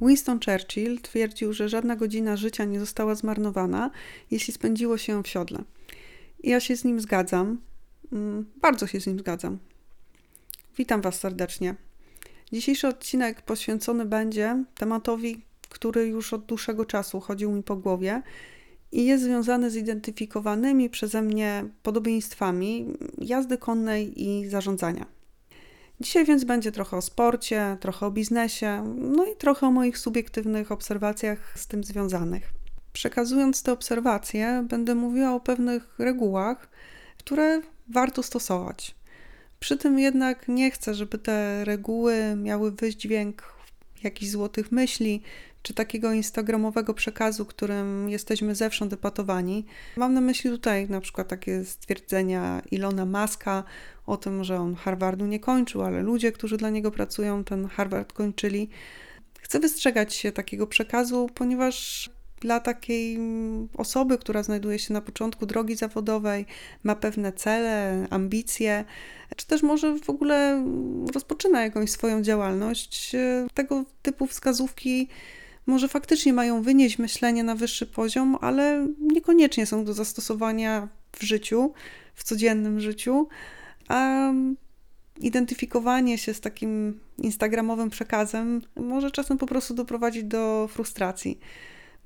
Winston Churchill twierdził, że żadna godzina życia nie została zmarnowana, jeśli spędziło się ją w siodle. Ja się z nim zgadzam. Mm, bardzo się z nim zgadzam. Witam Was serdecznie. Dzisiejszy odcinek poświęcony będzie tematowi, który już od dłuższego czasu chodził mi po głowie i jest związany z identyfikowanymi przeze mnie podobieństwami jazdy konnej i zarządzania. Dzisiaj więc będzie trochę o sporcie, trochę o biznesie, no i trochę o moich subiektywnych obserwacjach z tym związanych. Przekazując te obserwacje, będę mówiła o pewnych regułach, które warto stosować. Przy tym jednak nie chcę, żeby te reguły miały wydźwięk jakichś złotych myśli, czy takiego instagramowego przekazu, którym jesteśmy zewsząd epatowani. Mam na myśli tutaj na przykład takie stwierdzenia Ilona Maska o tym, że on Harvardu nie kończył, ale ludzie, którzy dla niego pracują, ten Harvard kończyli. Chcę wystrzegać się takiego przekazu, ponieważ dla takiej osoby, która znajduje się na początku drogi zawodowej, ma pewne cele, ambicje, czy też może w ogóle rozpoczyna jakąś swoją działalność, tego typu wskazówki może faktycznie mają wynieść myślenie na wyższy poziom, ale niekoniecznie są do zastosowania w życiu, w codziennym życiu. A identyfikowanie się z takim instagramowym przekazem może czasem po prostu doprowadzić do frustracji,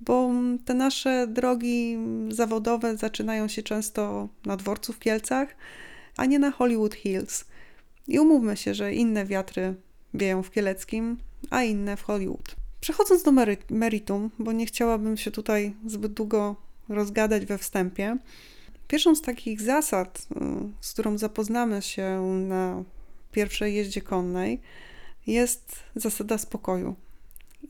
bo te nasze drogi zawodowe zaczynają się często na dworcu w Kielcach, a nie na Hollywood Hills. I umówmy się, że inne wiatry wieją w Kieleckim, a inne w Hollywood. Przechodząc do meritum, bo nie chciałabym się tutaj zbyt długo rozgadać we wstępie, pierwszą z takich zasad, y, z którą zapoznamy się na pierwszej jeździe konnej, jest zasada spokoju.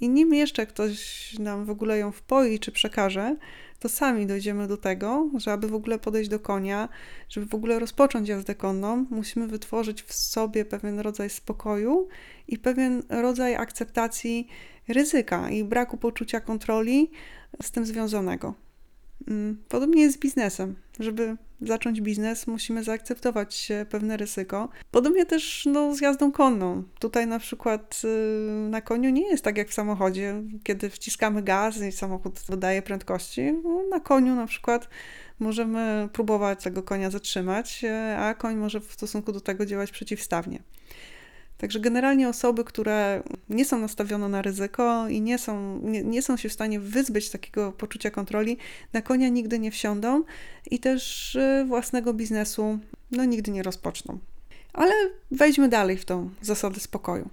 I nim jeszcze ktoś nam w ogóle ją wpoi czy przekaże, to sami dojdziemy do tego, że aby w ogóle podejść do konia, żeby w ogóle rozpocząć jazdę konną, musimy wytworzyć w sobie pewien rodzaj spokoju i pewien rodzaj akceptacji ryzyka i braku poczucia kontroli z tym związanego. Mm, podobnie jest z biznesem. Żeby zacząć biznes, musimy zaakceptować pewne ryzyko. Podobnie też no, z jazdą konną. Tutaj na przykład yy, na koniu nie jest tak jak w samochodzie, kiedy wciskamy gaz i samochód dodaje prędkości. No, na koniu na przykład możemy próbować tego konia zatrzymać, a koń może w stosunku do tego działać przeciwstawnie. Także generalnie osoby, które nie są nastawione na ryzyko i nie są, nie, nie, są się w stanie wyzbyć takiego poczucia kontroli, na konia nigdy nie wsiądą i też y, własnego biznesu no, nigdy nie rozpoczną. Ale wejdźmy dalej w tą zasadę spokoju.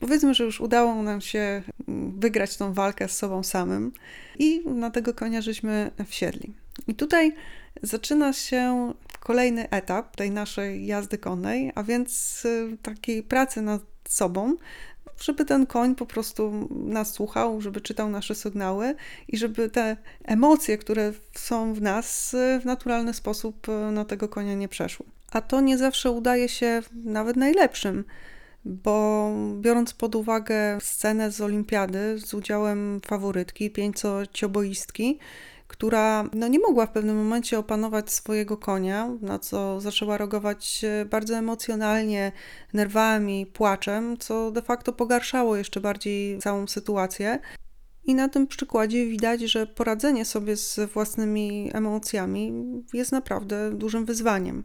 Powiedzmy, że już udało nam się mm, wygrać tą walkę z sobą samym i na tego konia żeśmy wsiedli. I tutaj zaczyna się kolejny etap tej naszej jazdy konnej, a więc y, takiej pracy nad sobą, żeby ten koń po prostu nas słuchał, żeby czytał nasze sygnały i żeby te emocje, które są w nas, y, w naturalny sposób y, na tego konia nie przeszły. A to nie zawsze udaje się nawet najlepszym, bo biorąc pod uwagę scenę z olimpiady z udziałem faworytki, pięciocioboistki, która no, nie mogła w pewnym momencie opanować swojego konia, na co zaczęła reagować bardzo emocjonalnie, nerwami, płaczem, co de facto pogarszało jeszcze bardziej całą sytuację. I na tym przykładzie widać, że poradzenie sobie z własnymi emocjami jest naprawdę dużym wyzwaniem.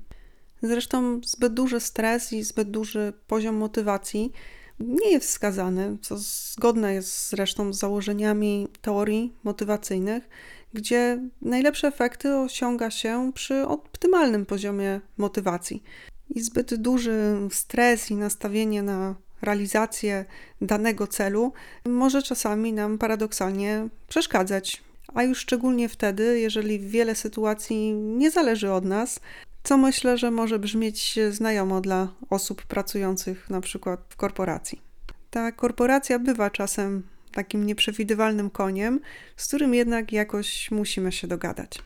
Zresztą zbyt duży stres i zbyt duży poziom motywacji nie jest wskazany, co zgodne jest zresztą z założeniami teorii motywacyjnych, gdzie najlepsze efekty osiąga się przy optymalnym poziomie motywacji. I zbyt duży stres i nastawienie na realizację danego celu może czasami nam paradoksalnie przeszkadzać. A już szczególnie wtedy, jeżeli wiele sytuacji nie zależy od nas, co myślę, że może brzmieć znajomo dla osób pracujących na przykład w korporacji. Ta korporacja bywa czasem takim nieprzewidywalnym koniem, z którym jednak jakoś musimy się dogadać.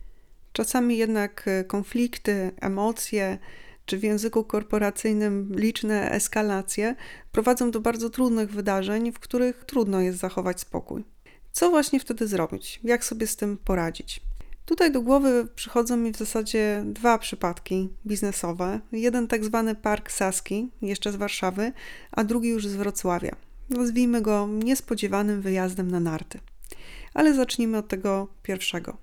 Czasami jednak e, konflikty, emocje, czy w języku korporacyjnym liczne eskalacje prowadzą do bardzo trudnych wydarzeń, w których trudno jest zachować spokój. Co właśnie wtedy zrobić? Jak sobie z tym poradzić? Tutaj do głowy przychodzą mi w zasadzie dwa przypadki biznesowe. Jeden tak zwany Park Saski, jeszcze z Warszawy, a drugi już z Wrocławia. Nazwijmy go niespodziewanym wyjazdem na narty. Ale zacznijmy od tego pierwszego.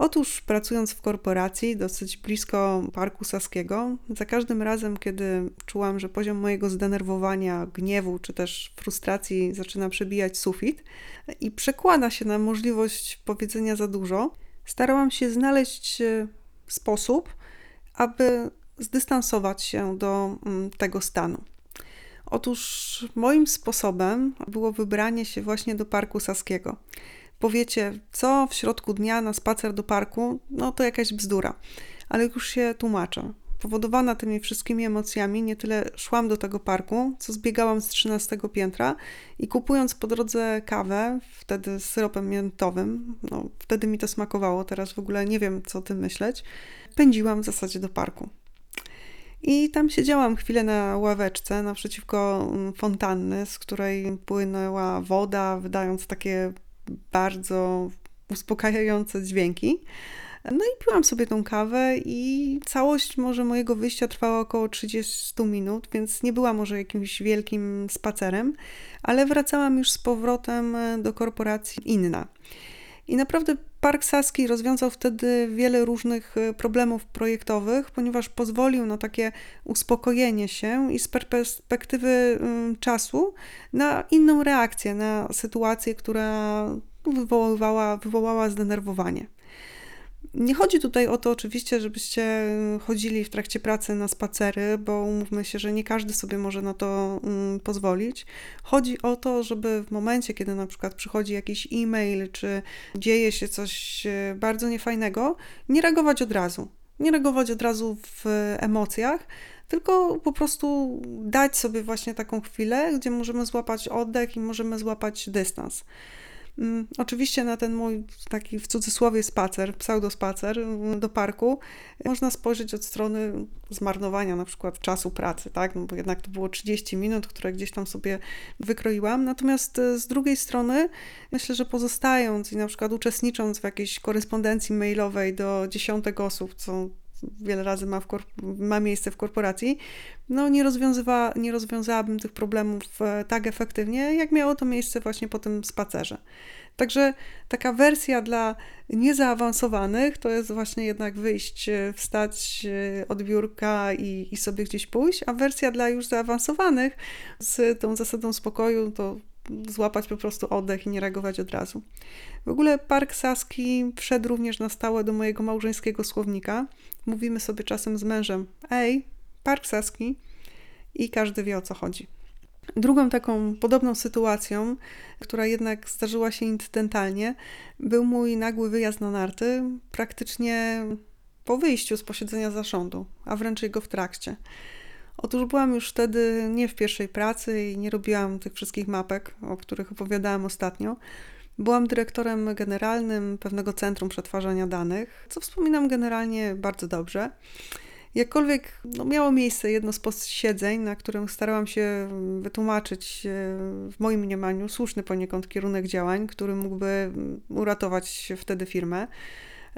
Otóż pracując w korporacji dosyć blisko Parku Saskiego, za każdym razem, kiedy czułam, że poziom mojego zdenerwowania, gniewu czy też frustracji zaczyna przebijać sufit i przekłada się na możliwość powiedzenia za dużo, starałam się znaleźć e, sposób, aby zdystansować się do mm, tego stanu. Otóż moim sposobem było wybranie się właśnie do Parku Saskiego powiecie, co w środku dnia na spacer do parku, no to jakaś bzdura. Ale już się tłumaczę. Powodowana tymi wszystkimi emocjami, nie tyle szłam do tego parku, co zbiegałam z 13 piętra i kupując po drodze kawę, wtedy z syropem miętowym, no wtedy mi to smakowało, teraz w ogóle nie wiem, co o tym myśleć, pędziłam w zasadzie do parku. I tam siedziałam chwilę na ławeczce naprzeciwko mm, fontanny, z której płynęła woda, wydając takie bardzo uspokajające dźwięki. No i piłam sobie tą kawę i całość może mojego wyjścia trwała około 30 minut, więc nie była może jakimś wielkim spacerem, ale wracałam już z powrotem do korporacji inna. I naprawdę Park Saski rozwiązał wtedy wiele różnych problemów projektowych, ponieważ pozwolił na takie uspokojenie się i z perspektywy czasu na inną reakcję na sytuację, która wywoływała, wywołała zdenerwowanie. Nie chodzi tutaj o to oczywiście, żebyście chodzili w trakcie pracy na spacery, bo umówmy się, że nie każdy sobie może na to mm, pozwolić. Chodzi o to, żeby w momencie, kiedy na przykład przychodzi jakiś e-mail, czy dzieje się coś e, bardzo niefajnego, nie reagować od razu. Nie reagować od razu w emocjach, tylko po prostu dać sobie właśnie taką chwilę, gdzie możemy złapać oddech i możemy złapać dystans. Mm, oczywiście na ten mój taki w cudzysłowie spacer, pseudospacer mm, do parku można spojrzeć od strony zmarnowania na przykład czasu pracy, tak? No bo jednak to było 30 minut, które gdzieś tam sobie wykroiłam. Natomiast e, z drugiej strony myślę, że pozostając i na przykład uczestnicząc w jakiejś korespondencji mailowej do dziesiątek osób, co wiele razy ma, ma miejsce w korporacji, no nie, rozwiązywa, nie rozwiązałabym tych problemów e, tak efektywnie, jak miało to miejsce właśnie po tym spacerze. Także taka wersja dla niezaawansowanych to jest właśnie jednak wyjść, e, wstać e, od biurka i, i sobie gdzieś pójść, a wersja dla już zaawansowanych z tą zasadą spokoju to złapać po prostu oddech i nie reagować od razu. W ogóle Park Saski wszedł również na stałe do mojego małżeńskiego słownika. Mówimy sobie czasem z mężem: Ej, Park Saski, i każdy wie o co chodzi. Drugą taką podobną sytuacją, która jednak zdarzyła się incydentalnie, był mój nagły wyjazd na narty, praktycznie po wyjściu z posiedzenia zarządu, a wręcz jego w trakcie. Otóż byłam już wtedy nie w pierwszej pracy i nie robiłam tych wszystkich mapek, o których opowiadałam ostatnio. Byłam dyrektorem generalnym pewnego centrum przetwarzania danych, co wspominam generalnie bardzo dobrze. Jakkolwiek no, miało miejsce jedno z posiedzeń, na którym starałam się wytłumaczyć e, w moim mniemaniu słuszny poniekąd kierunek działań, który mógłby uratować wtedy firmę,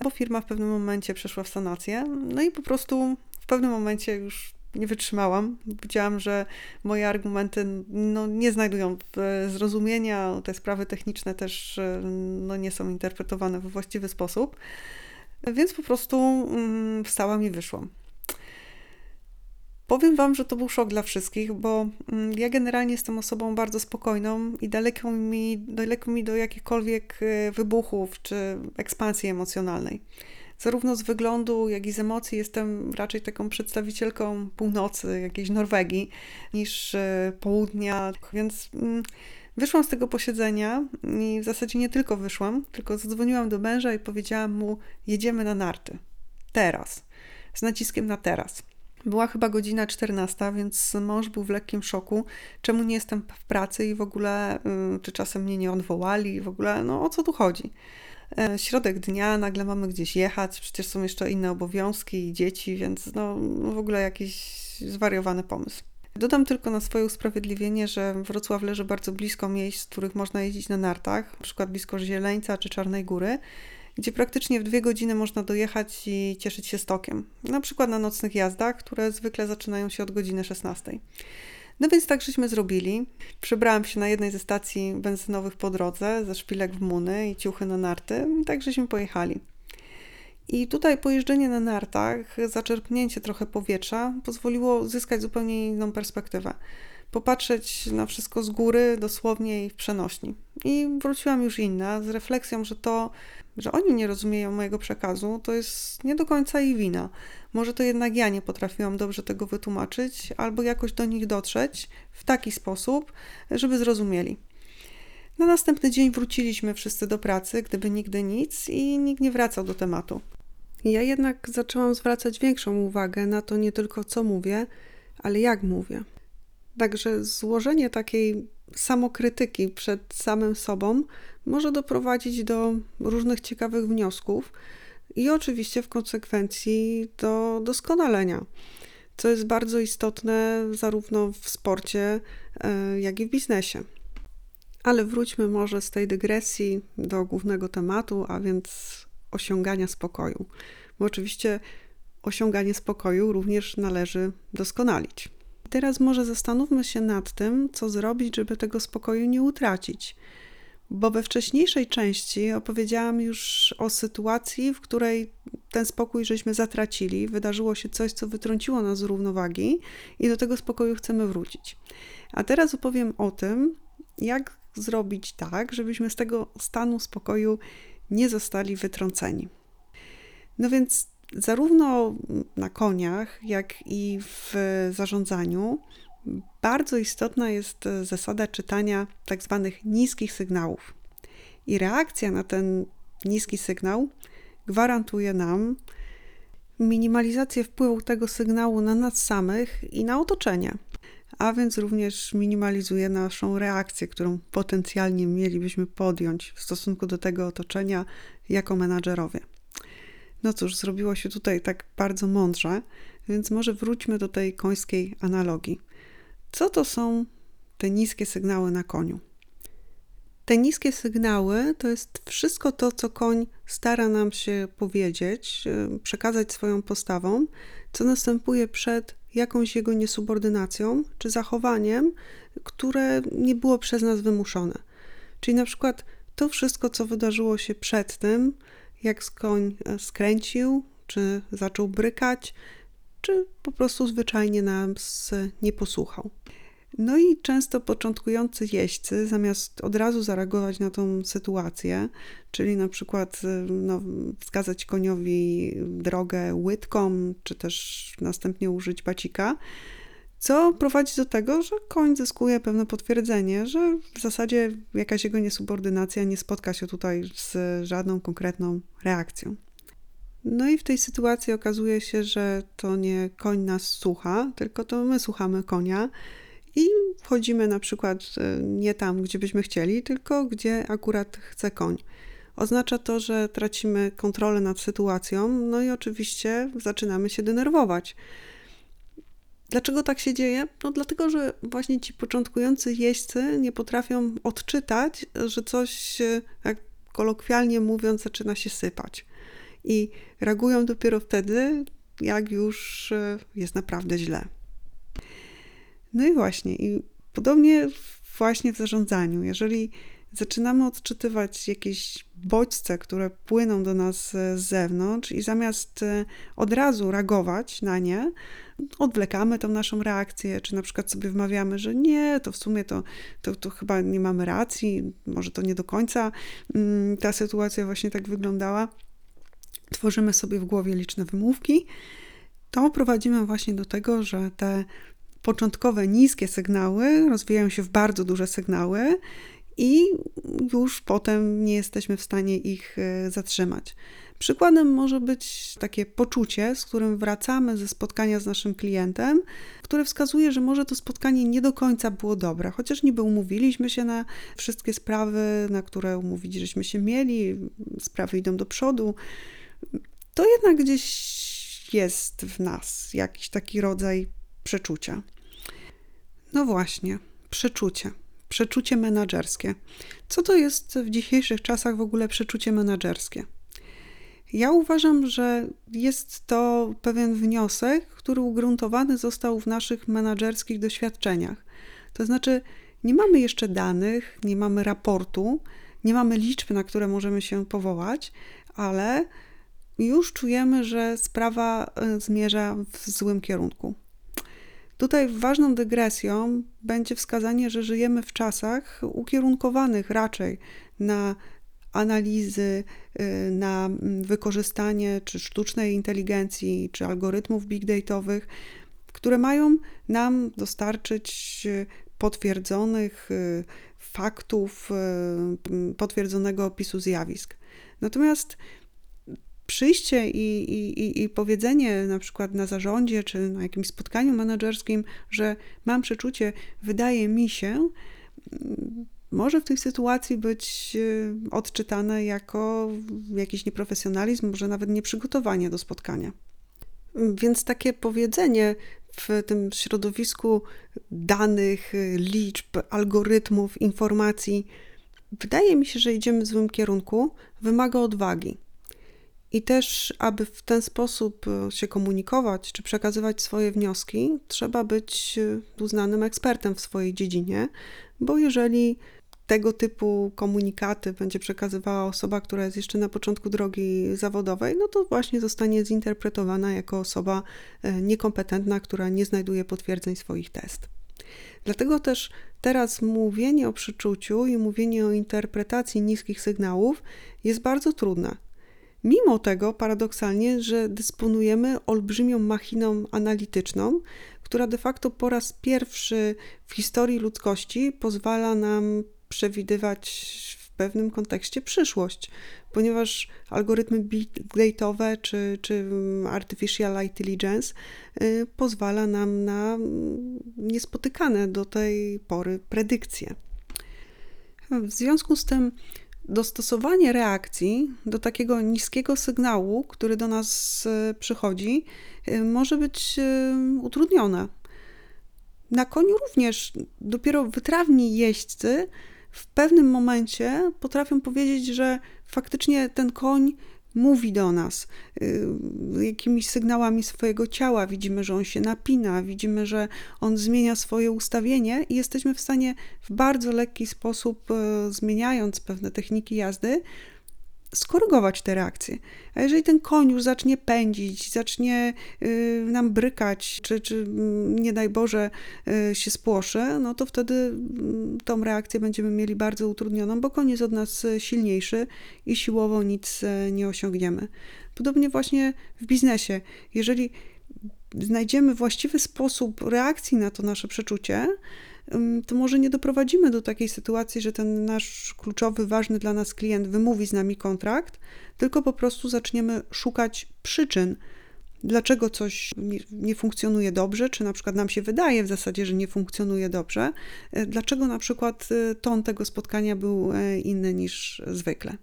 bo firma w pewnym momencie przeszła w sanację. No i po prostu w pewnym momencie już nie wytrzymałam. Widziałam, że moje argumenty no, nie znajdują zrozumienia, te sprawy techniczne też e, no, nie są interpretowane we właściwy sposób. Więc po prostu mm, wstałam i wyszłam. Powiem Wam, że to był szok dla wszystkich, bo mm, ja generalnie jestem osobą bardzo spokojną i daleko mi, daleko mi do jakichkolwiek e, wybuchów czy ekspansji emocjonalnej. Zarówno z wyglądu, jak i z emocji jestem raczej taką przedstawicielką północy, jakiejś Norwegii, niż e, południa, więc mm, wyszłam z tego posiedzenia i w zasadzie nie tylko wyszłam, tylko zadzwoniłam do męża i powiedziałam mu: Jedziemy na narty. Teraz. Z naciskiem na teraz. Była chyba godzina 14, więc mąż był w lekkim szoku, czemu nie jestem w pracy i w ogóle, y, czy czasem mnie nie odwołali, w ogóle, no o co tu chodzi. E, środek dnia, nagle mamy gdzieś jechać, przecież są jeszcze inne obowiązki i dzieci, więc no, w ogóle jakiś zwariowany pomysł. Dodam tylko na swoje usprawiedliwienie, że Wrocław leży bardzo blisko miejsc, w których można jeździć na nartach, na blisko Zieleńca czy Czarnej Góry, gdzie praktycznie w dwie godziny można dojechać i cieszyć się stokiem. Na przykład na nocnych jazdach, które zwykle zaczynają się od godziny 16. No więc tak żeśmy zrobili. Przebrałam się na jednej ze stacji benzynowych po drodze, ze szpilek w muny i ciuchy na narty, tak żeśmy pojechali. I tutaj pojeżdżenie na nartach, zaczerpnięcie trochę powietrza pozwoliło zyskać zupełnie inną perspektywę. Popatrzeć na wszystko z góry, dosłownie i w przenośni. I wróciłam już inna, z refleksją, że to, że oni nie rozumieją mojego przekazu, to jest nie do końca ich wina. Może to jednak ja nie potrafiłam dobrze tego wytłumaczyć, albo jakoś do nich dotrzeć w taki sposób, żeby zrozumieli. Na następny dzień wróciliśmy wszyscy do pracy, gdyby nigdy nic, i nikt nie wracał do tematu. Ja jednak zaczęłam zwracać większą uwagę na to nie tylko co mówię, ale jak mówię. Także złożenie takiej samokrytyki przed samym sobą może doprowadzić do różnych ciekawych wniosków i oczywiście w konsekwencji do doskonalenia, co jest bardzo istotne zarówno w sporcie, e, jak i w biznesie. Ale wróćmy może z tej dygresji do głównego tematu, a więc osiągania spokoju. Bo oczywiście osiąganie spokoju również należy doskonalić. Teraz może zastanówmy się nad tym, co zrobić, żeby tego spokoju nie utracić. Bo we wcześniejszej części opowiedziałam już o sytuacji, w której ten spokój żeśmy zatracili, wydarzyło się coś, co wytrąciło nas z równowagi i do tego spokoju chcemy wrócić. A teraz opowiem o tym, jak zrobić tak, żebyśmy z tego stanu spokoju nie zostali wytrąceni. No więc zarówno na koniach, jak i w zarządzaniu bardzo istotna jest zasada czytania tak zwanych niskich sygnałów. I reakcja na ten niski sygnał gwarantuje nam minimalizację wpływu tego sygnału na nas samych i na otoczenie, a więc również minimalizuje naszą reakcję, którą potencjalnie mielibyśmy podjąć w stosunku do tego otoczenia jako menadżerowie. No cóż, zrobiło się tutaj tak bardzo mądrze, więc może wróćmy do tej końskiej analogii. Co to są te niskie sygnały na koniu? Te niskie sygnały to jest wszystko to, co koń stara nam się powiedzieć, e, przekazać swoją postawą, co następuje przed jakąś jego niesubordynacją czy zachowaniem, które nie było przez nas wymuszone. Czyli na przykład to wszystko, co wydarzyło się przed tym, jak koń e, skręcił, czy zaczął brykać, czy po prostu zwyczajnie nas nie posłuchał. No i często początkujący jeźdźcy, zamiast od razu zareagować na tą sytuację, czyli na przykład e, no, wskazać koniowi drogę łydką, czy też następnie użyć bacika, co prowadzi do tego, że koń zyskuje pewne potwierdzenie, że w zasadzie jakaś jego niesubordynacja nie spotka się tutaj z żadną konkretną reakcją. No i w tej sytuacji okazuje się, że to nie koń nas słucha, tylko to my słuchamy konia i wchodzimy na przykład e, nie tam, gdzie byśmy chcieli, tylko gdzie akurat chce koń. Oznacza to, że tracimy kontrolę nad sytuacją, no i oczywiście zaczynamy się denerwować Dlaczego tak się dzieje? No dlatego, że właśnie ci początkujący jeźdźcy nie potrafią odczytać, że coś, jak kolokwialnie mówiąc, zaczyna się sypać. I reagują dopiero wtedy, jak już e, jest naprawdę źle. No i właśnie, i podobnie właśnie w zarządzaniu. Jeżeli zaczynamy odczytywać jakieś bodźce, które płyną do nas z zewnątrz, i zamiast e, od razu reagować na nie, odwlekamy tą naszą reakcję, czy na przykład sobie wmawiamy, że nie, to w sumie to, to, to chyba nie mamy racji, może to nie do końca mm, ta sytuacja właśnie tak wyglądała. Tworzymy sobie w głowie liczne wymówki. To prowadzimy właśnie do tego, że te początkowe niskie sygnały rozwijają się w bardzo duże sygnały i już potem nie jesteśmy w stanie ich e, zatrzymać. Przykładem może być takie poczucie, z którym wracamy ze spotkania z naszym klientem, które wskazuje, że może to spotkanie nie do końca było dobre, chociaż niby umówiliśmy się na wszystkie sprawy, na które umówić żeśmy się mieli, sprawy idą do przodu, to jednak gdzieś jest w nas jakiś taki rodzaj przeczucia. No właśnie, przeczucie przeczucie menedżerskie. Co to jest w dzisiejszych czasach w ogóle przeczucie menedżerskie? Ja uważam, że jest to pewien wniosek, który ugruntowany został w naszych menedżerskich doświadczeniach. To znaczy, nie mamy jeszcze danych, nie mamy raportu, nie mamy liczb, na które możemy się powołać, ale już czujemy, że sprawa e, zmierza w złym kierunku. Tutaj ważną dygresją będzie wskazanie, że żyjemy w czasach ukierunkowanych raczej na analizy, y, na mm, wykorzystanie czy sztucznej inteligencji, czy algorytmów big dataowych, które mają nam dostarczyć y, potwierdzonych y, faktów, potwierdzonego opisu zjawisk. Natomiast przyjście i, i, i powiedzenie na przykład na zarządzie czy na jakimś spotkaniu menedżerskim, że mam przeczucie, wydaje mi się, może w tej sytuacji być e, odczytane jako jakiś nieprofesjonalizm, może nawet nieprzygotowanie do spotkania. Więc takie powiedzenie w tym środowisku danych, liczb, algorytmów, informacji, wydaje mi się, że idziemy w złym kierunku, wymaga odwagi. I też, aby w ten sposób e, się komunikować czy przekazywać swoje wnioski, trzeba być e, uznanym ekspertem w swojej dziedzinie, bo jeżeli tego typu komunikaty będzie przekazywała osoba, która jest jeszcze na początku drogi zawodowej, no to właśnie zostanie zinterpretowana jako osoba e, niekompetentna, która nie znajduje potwierdzeń swoich test. Dlatego też teraz mówienie o przyczuciu i mówienie o interpretacji niskich sygnałów jest bardzo trudne. Mimo tego, paradoksalnie, że dysponujemy olbrzymią machiną analityczną, która de facto po raz pierwszy w historii ludzkości pozwala nam przewidywać w pewnym kontekście przyszłość, ponieważ algorytmy big dataowe czy, czy artificial intelligence y, pozwala nam na niespotykane do tej pory predykcje. W związku z tym dostosowanie reakcji do takiego niskiego sygnału, który do nas y, przychodzi, y, może być utrudnione. Na koniu również dopiero wytrawni jeźdźcy w pewnym momencie potrafią powiedzieć, że faktycznie ten koń mówi do nas y, jakimiś sygnałami swojego ciała. Widzimy, że on się napina, widzimy, że on zmienia swoje ustawienie i jesteśmy w stanie w bardzo lekki sposób, y, zmieniając pewne techniki jazdy, skorygować te reakcje. A jeżeli ten koń już zacznie pędzić, zacznie y, nam brykać, czy, czy mm, nie daj Boże y, się spłoszy, no to wtedy y, tą reakcję będziemy mieli bardzo utrudnioną, bo koń jest od nas silniejszy i siłowo nic y, nie osiągniemy. Podobnie właśnie w biznesie. Jeżeli znajdziemy właściwy sposób reakcji na to nasze przeczucie, to może nie doprowadzimy do takiej sytuacji, że ten nasz kluczowy, ważny dla nas klient wymówi z nami kontrakt, tylko po prostu zaczniemy szukać przyczyn, dlaczego coś nie, nie, funkcjonuje dobrze, czy na przykład nam się wydaje w zasadzie, że nie funkcjonuje dobrze, e, dlaczego na przykład e, ton tego spotkania był e, inny niż zwykle.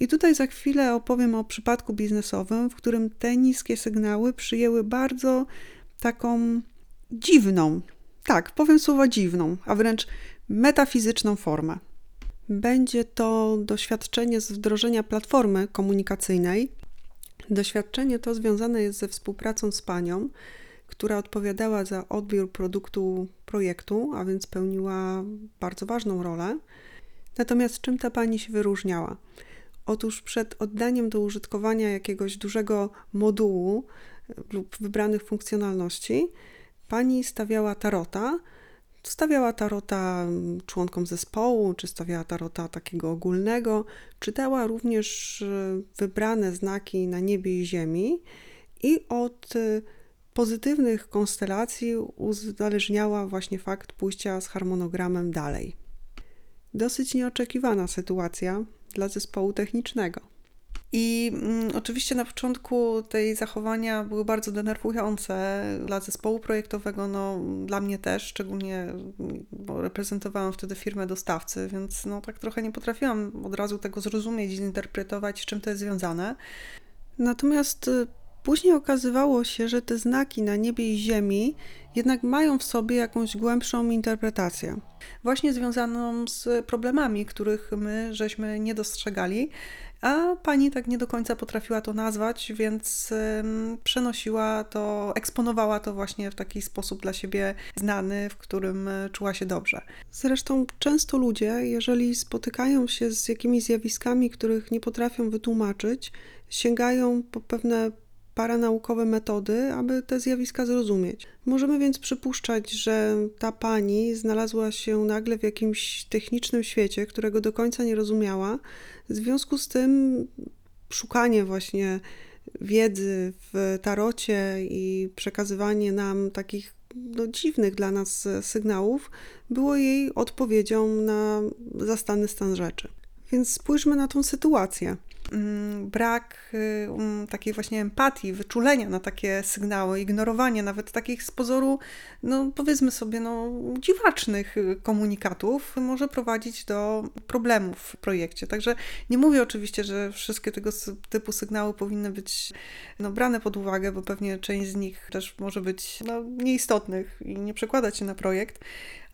I tutaj za chwilę opowiem o przypadku biznesowym, w którym te niskie sygnały przyjęły bardzo taką dziwną, tak, powiem słowo dziwną, a wręcz metafizyczną formę. Będzie to doświadczenie z wdrożenia platformy komunikacyjnej. Doświadczenie to związane jest ze współpracą z panią, która odpowiadała za odbiór produktu projektu, a więc pełniła bardzo ważną rolę. Natomiast czym ta pani się wyróżniała? Otóż przed oddaniem do użytkowania jakiegoś dużego modułu lub wybranych funkcjonalności, pani stawiała tarota. Stawiała tarota członkom zespołu, czy stawiała tarota takiego ogólnego. Czytała również e, wybrane znaki na niebie i ziemi i od e, pozytywnych konstelacji uzależniała właśnie fakt pójścia z harmonogramem dalej. Dosyć nieoczekiwana sytuacja dla zespołu technicznego. I mm, oczywiście na początku tej zachowania były bardzo denerwujące dla zespołu projektowego, no dla mnie też, szczególnie bo reprezentowałam wtedy firmę dostawcy, więc no tak trochę nie potrafiłam od razu tego zrozumieć, zinterpretować, z czym to jest związane. Natomiast y, Później okazywało się, że te znaki na niebie i ziemi jednak mają w sobie jakąś głębszą interpretację, właśnie związaną z problemami, których my żeśmy nie dostrzegali, a pani tak nie do końca potrafiła to nazwać, więc przenosiła to, eksponowała to właśnie w taki sposób dla siebie znany, w którym e, czuła się dobrze. Zresztą często ludzie, jeżeli spotykają się z jakimiś zjawiskami, których nie potrafią wytłumaczyć, sięgają po pewne paranaukowe metody, aby te zjawiska zrozumieć. Możemy więc przypuszczać, że ta pani znalazła się nagle w jakimś technicznym świecie, którego do końca nie rozumiała. W związku z tym szukanie właśnie wiedzy w tarocie i przekazywanie nam takich no, dziwnych dla nas sygnałów było jej odpowiedzią na zastany stan rzeczy. Więc spójrzmy na tą sytuację. Mm, brak y, um, takiej właśnie empatii, wyczulenia na takie sygnały, ignorowanie nawet takich z pozoru, no powiedzmy sobie, no, dziwacznych komunikatów może prowadzić do problemów w projekcie. Także nie mówię oczywiście, że wszystkie tego typu sygnały powinny być no, brane pod uwagę, bo pewnie część z nich też może być no, nieistotnych i nie przekładać się na projekt,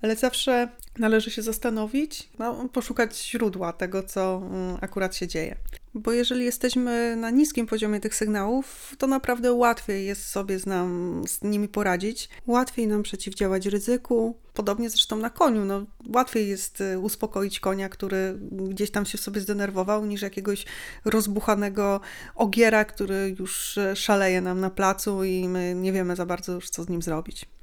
ale zawsze należy się zastanowić, no, poszukać źródła tego, co mm, akurat się dzieje. Bo jeżeli jesteśmy na niskim poziomie tych sygnałów, to naprawdę łatwiej jest sobie z, nam, z nimi poradzić. Łatwiej nam przeciwdziałać ryzyku. Podobnie zresztą na koniu. No, łatwiej jest y, uspokoić konia, który gdzieś tam się sobie zdenerwował, niż jakiegoś rozbuchanego ogiera, który już y, szaleje nam na placu i my nie wiemy za bardzo już, co z nim zrobić.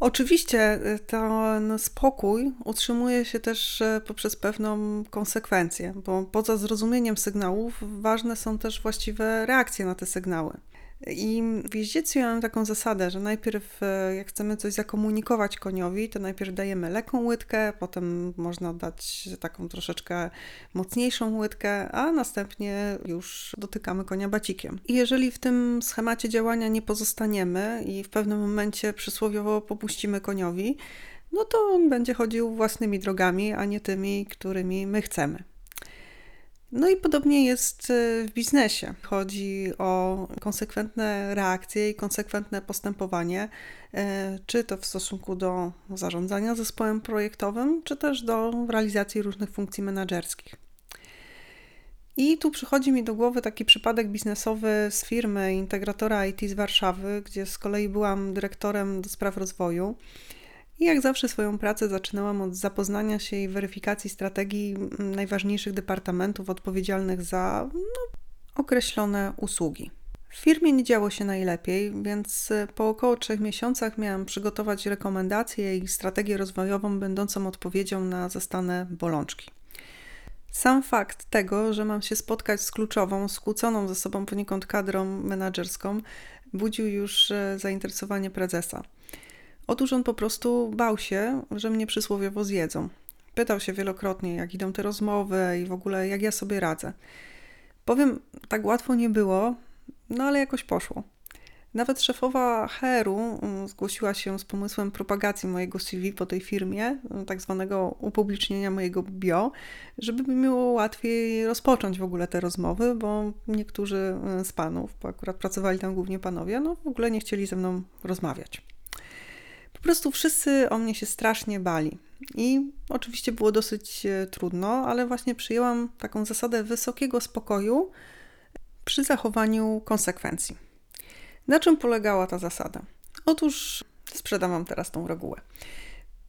Oczywiście y, ten spokój utrzymuje się też y, poprzez pewną konsekwencję, bo poza zrozumieniem sygnałów ważne są też właściwe reakcje na te sygnały. I w jeździectwie mam taką zasadę, że najpierw e, jak chcemy coś zakomunikować koniowi, to najpierw dajemy lekką łydkę, potem można dać taką troszeczkę mocniejszą łydkę, a następnie już dotykamy konia bacikiem. I jeżeli w tym schemacie działania nie pozostaniemy i w pewnym momencie przysłowiowo popuścimy koniowi, no to on będzie chodził własnymi drogami, a nie tymi, którymi my chcemy. No i podobnie jest e, w biznesie. Chodzi o konsekwentne reakcje i konsekwentne postępowanie, e, czy to w stosunku do zarządzania zespołem projektowym, czy też do realizacji różnych funkcji menedżerskich. I tu przychodzi mi do głowy taki przypadek biznesowy z firmy integratora IT z Warszawy, gdzie z kolei byłam dyrektorem do spraw rozwoju. I jak zawsze swoją pracę zaczynałam od zapoznania się i weryfikacji strategii najważniejszych departamentów odpowiedzialnych za no, określone usługi. W firmie nie działo się najlepiej, więc po około trzech miesiącach miałam przygotować rekomendacje i strategię rozwojową będącą odpowiedzią na zastane bolączki. Sam fakt tego, że mam się spotkać z kluczową, skłóconą ze sobą poniekąd kadrą menedżerską, budził już e, zainteresowanie prezesa. Otóż on po prostu bał się, że mnie przysłowiowo zjedzą. Pytał się wielokrotnie, jak idą te rozmowy i w ogóle jak ja sobie radzę. Powiem, tak łatwo nie było, no ale jakoś poszło. Nawet szefowa HR-u mm, zgłosiła się z pomysłem propagacji mojego CV po tej firmie, mm, tak zwanego upublicznienia mojego bio, żeby mi było łatwiej rozpocząć w ogóle te rozmowy, bo niektórzy mm, z panów, bo akurat pracowali tam głównie panowie, no w ogóle nie chcieli ze mną rozmawiać. Po prostu wszyscy o mnie się strasznie bali. I oczywiście było dosyć e, trudno, ale właśnie przyjęłam taką zasadę wysokiego spokoju przy zachowaniu konsekwencji. Na czym polegała ta zasada? Otóż sprzedam Wam teraz tą regułę.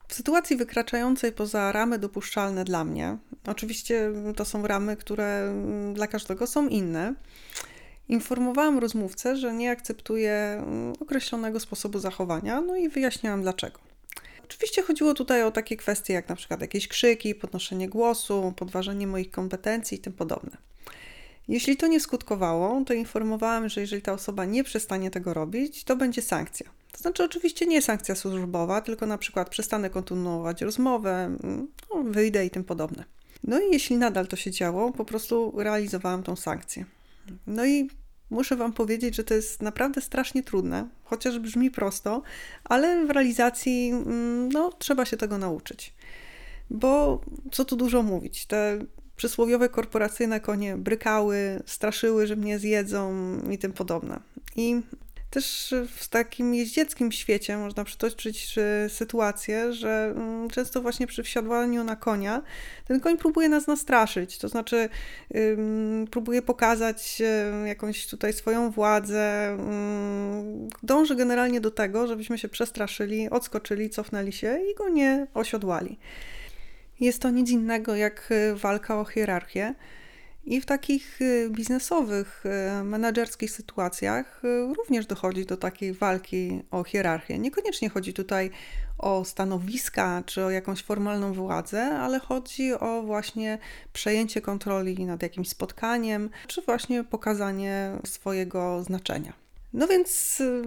W sytuacji wykraczającej poza ramy dopuszczalne dla mnie, oczywiście to są ramy, które mm, dla każdego są inne, Informowałam rozmówcę, że nie akceptuję mm, określonego sposobu zachowania, no i wyjaśniałam dlaczego. Oczywiście chodziło tutaj o takie kwestie jak na przykład jakieś krzyki, podnoszenie głosu, podważenie moich kompetencji i tym podobne. Jeśli to nie skutkowało, to informowałam, że jeżeli ta osoba nie przestanie tego robić, to będzie sankcja. To znaczy, oczywiście nie sankcja służbowa, tylko na przykład przestanę kontynuować rozmowę, mm, no, wyjdę i tym podobne. No i jeśli nadal to się działo, po prostu realizowałam tą sankcję. No i muszę Wam powiedzieć, że to jest naprawdę strasznie trudne, chociaż brzmi prosto, ale w realizacji mm, no, trzeba się tego nauczyć. Bo co tu dużo mówić, te przysłowiowe korporacyjne konie brykały, straszyły, że mnie zjedzą i tym podobne. I też w takim jeździeckim świecie można przytoczyć sytuację, że mm, często właśnie przy wsiadłaniu na konia ten koń próbuje nas nastraszyć, to znaczy próbuje pokazać jakąś tutaj swoją władzę, dąży generalnie do tego, żebyśmy się przestraszyli, odskoczyli, cofnęli się i go nie osiodłali. Jest to nic innego jak y, walka o hierarchię. I w takich y, biznesowych, y, menedżerskich sytuacjach również dochodzi do takiej walki o hierarchię. Niekoniecznie chodzi tutaj o stanowiska czy o jakąś formalną władzę, ale chodzi o właśnie przejęcie kontroli nad jakimś spotkaniem, czy właśnie pokazanie swojego znaczenia. No więc, y,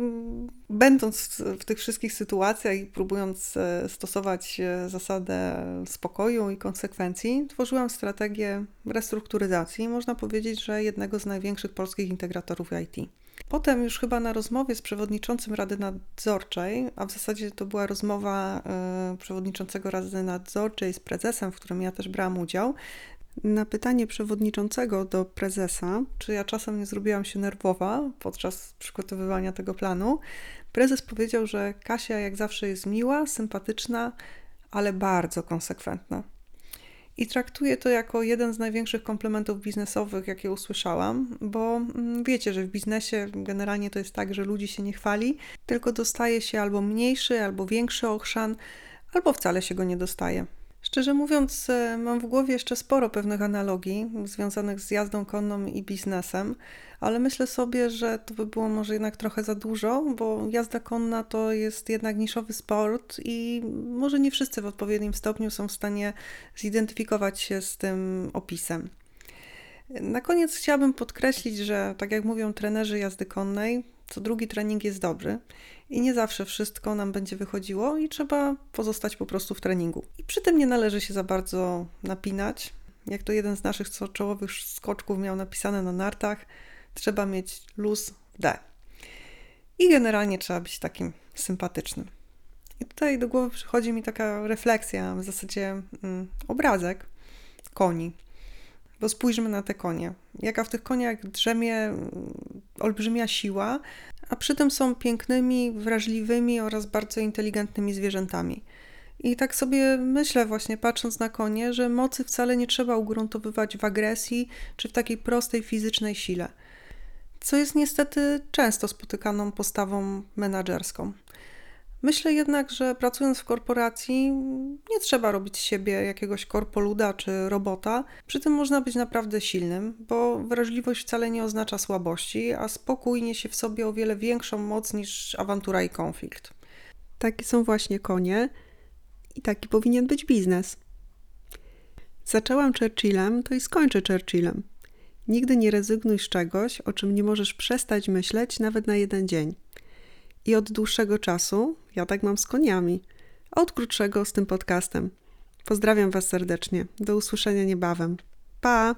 będąc w tych wszystkich sytuacjach i próbując e, stosować e, zasadę spokoju i konsekwencji, tworzyłam strategię restrukturyzacji, można powiedzieć, że jednego z największych polskich integratorów IT. Potem już chyba na rozmowie z przewodniczącym Rady Nadzorczej, a w zasadzie to była rozmowa e, przewodniczącego Rady Nadzorczej z prezesem, w którym ja też brałam udział, na pytanie przewodniczącego do prezesa, czy ja czasem nie zrobiłam się nerwowa podczas przygotowywania tego planu, prezes powiedział, że Kasia jak zawsze jest miła, sympatyczna, ale bardzo konsekwentna. I traktuję to jako jeden z największych komplementów biznesowych, jakie usłyszałam, bo mm, wiecie, że w biznesie generalnie to jest tak, że ludzi się nie chwali, tylko dostaje się albo mniejszy, albo większy ochrzan, albo wcale się go nie dostaje. Szczerze mówiąc, e, mam w głowie jeszcze sporo pewnych analogii związanych z jazdą konną i biznesem, ale myślę sobie, że to by było może jednak trochę za dużo, bo jazda konna to jest jednak niszowy sport i może nie wszyscy w odpowiednim stopniu są w stanie zidentyfikować się z tym opisem. Na koniec chciałabym podkreślić, że tak jak mówią trenerzy jazdy konnej, co drugi trening jest dobry i nie zawsze wszystko nam będzie wychodziło i trzeba pozostać po prostu w treningu. I przy tym nie należy się za bardzo napinać. Jak to jeden z naszych czołowych skoczków miał napisane na nartach, trzeba mieć luz w D. I generalnie trzeba być takim sympatycznym. I tutaj do głowy przychodzi mi taka refleksja, w zasadzie mm, obrazek koni. Bo spójrzmy na te konie. Jaka w tych koniach drzemie olbrzymia siła, a przy tym są pięknymi, wrażliwymi oraz bardzo inteligentnymi zwierzętami. I tak sobie myślę, właśnie patrząc na konie, że mocy wcale nie trzeba ugruntowywać w agresji czy w takiej prostej fizycznej sile, co jest niestety często spotykaną postawą menadżerską. Myślę jednak, że pracując w korporacji nie trzeba robić z siebie jakiegoś korpoluda czy robota. Przy tym można być naprawdę silnym, bo wrażliwość wcale nie oznacza słabości, a spokój niesie w sobie o wiele większą moc niż awantura i konflikt. Takie są właśnie konie i taki powinien być biznes. Zaczęłam Churchillem, to i skończę Churchillem. Nigdy nie rezygnuj z czegoś, o czym nie możesz przestać myśleć nawet na jeden dzień. I od dłuższego czasu ja tak mam z koniami, a od krótszego z tym podcastem. Pozdrawiam Was serdecznie. Do usłyszenia niebawem. Pa!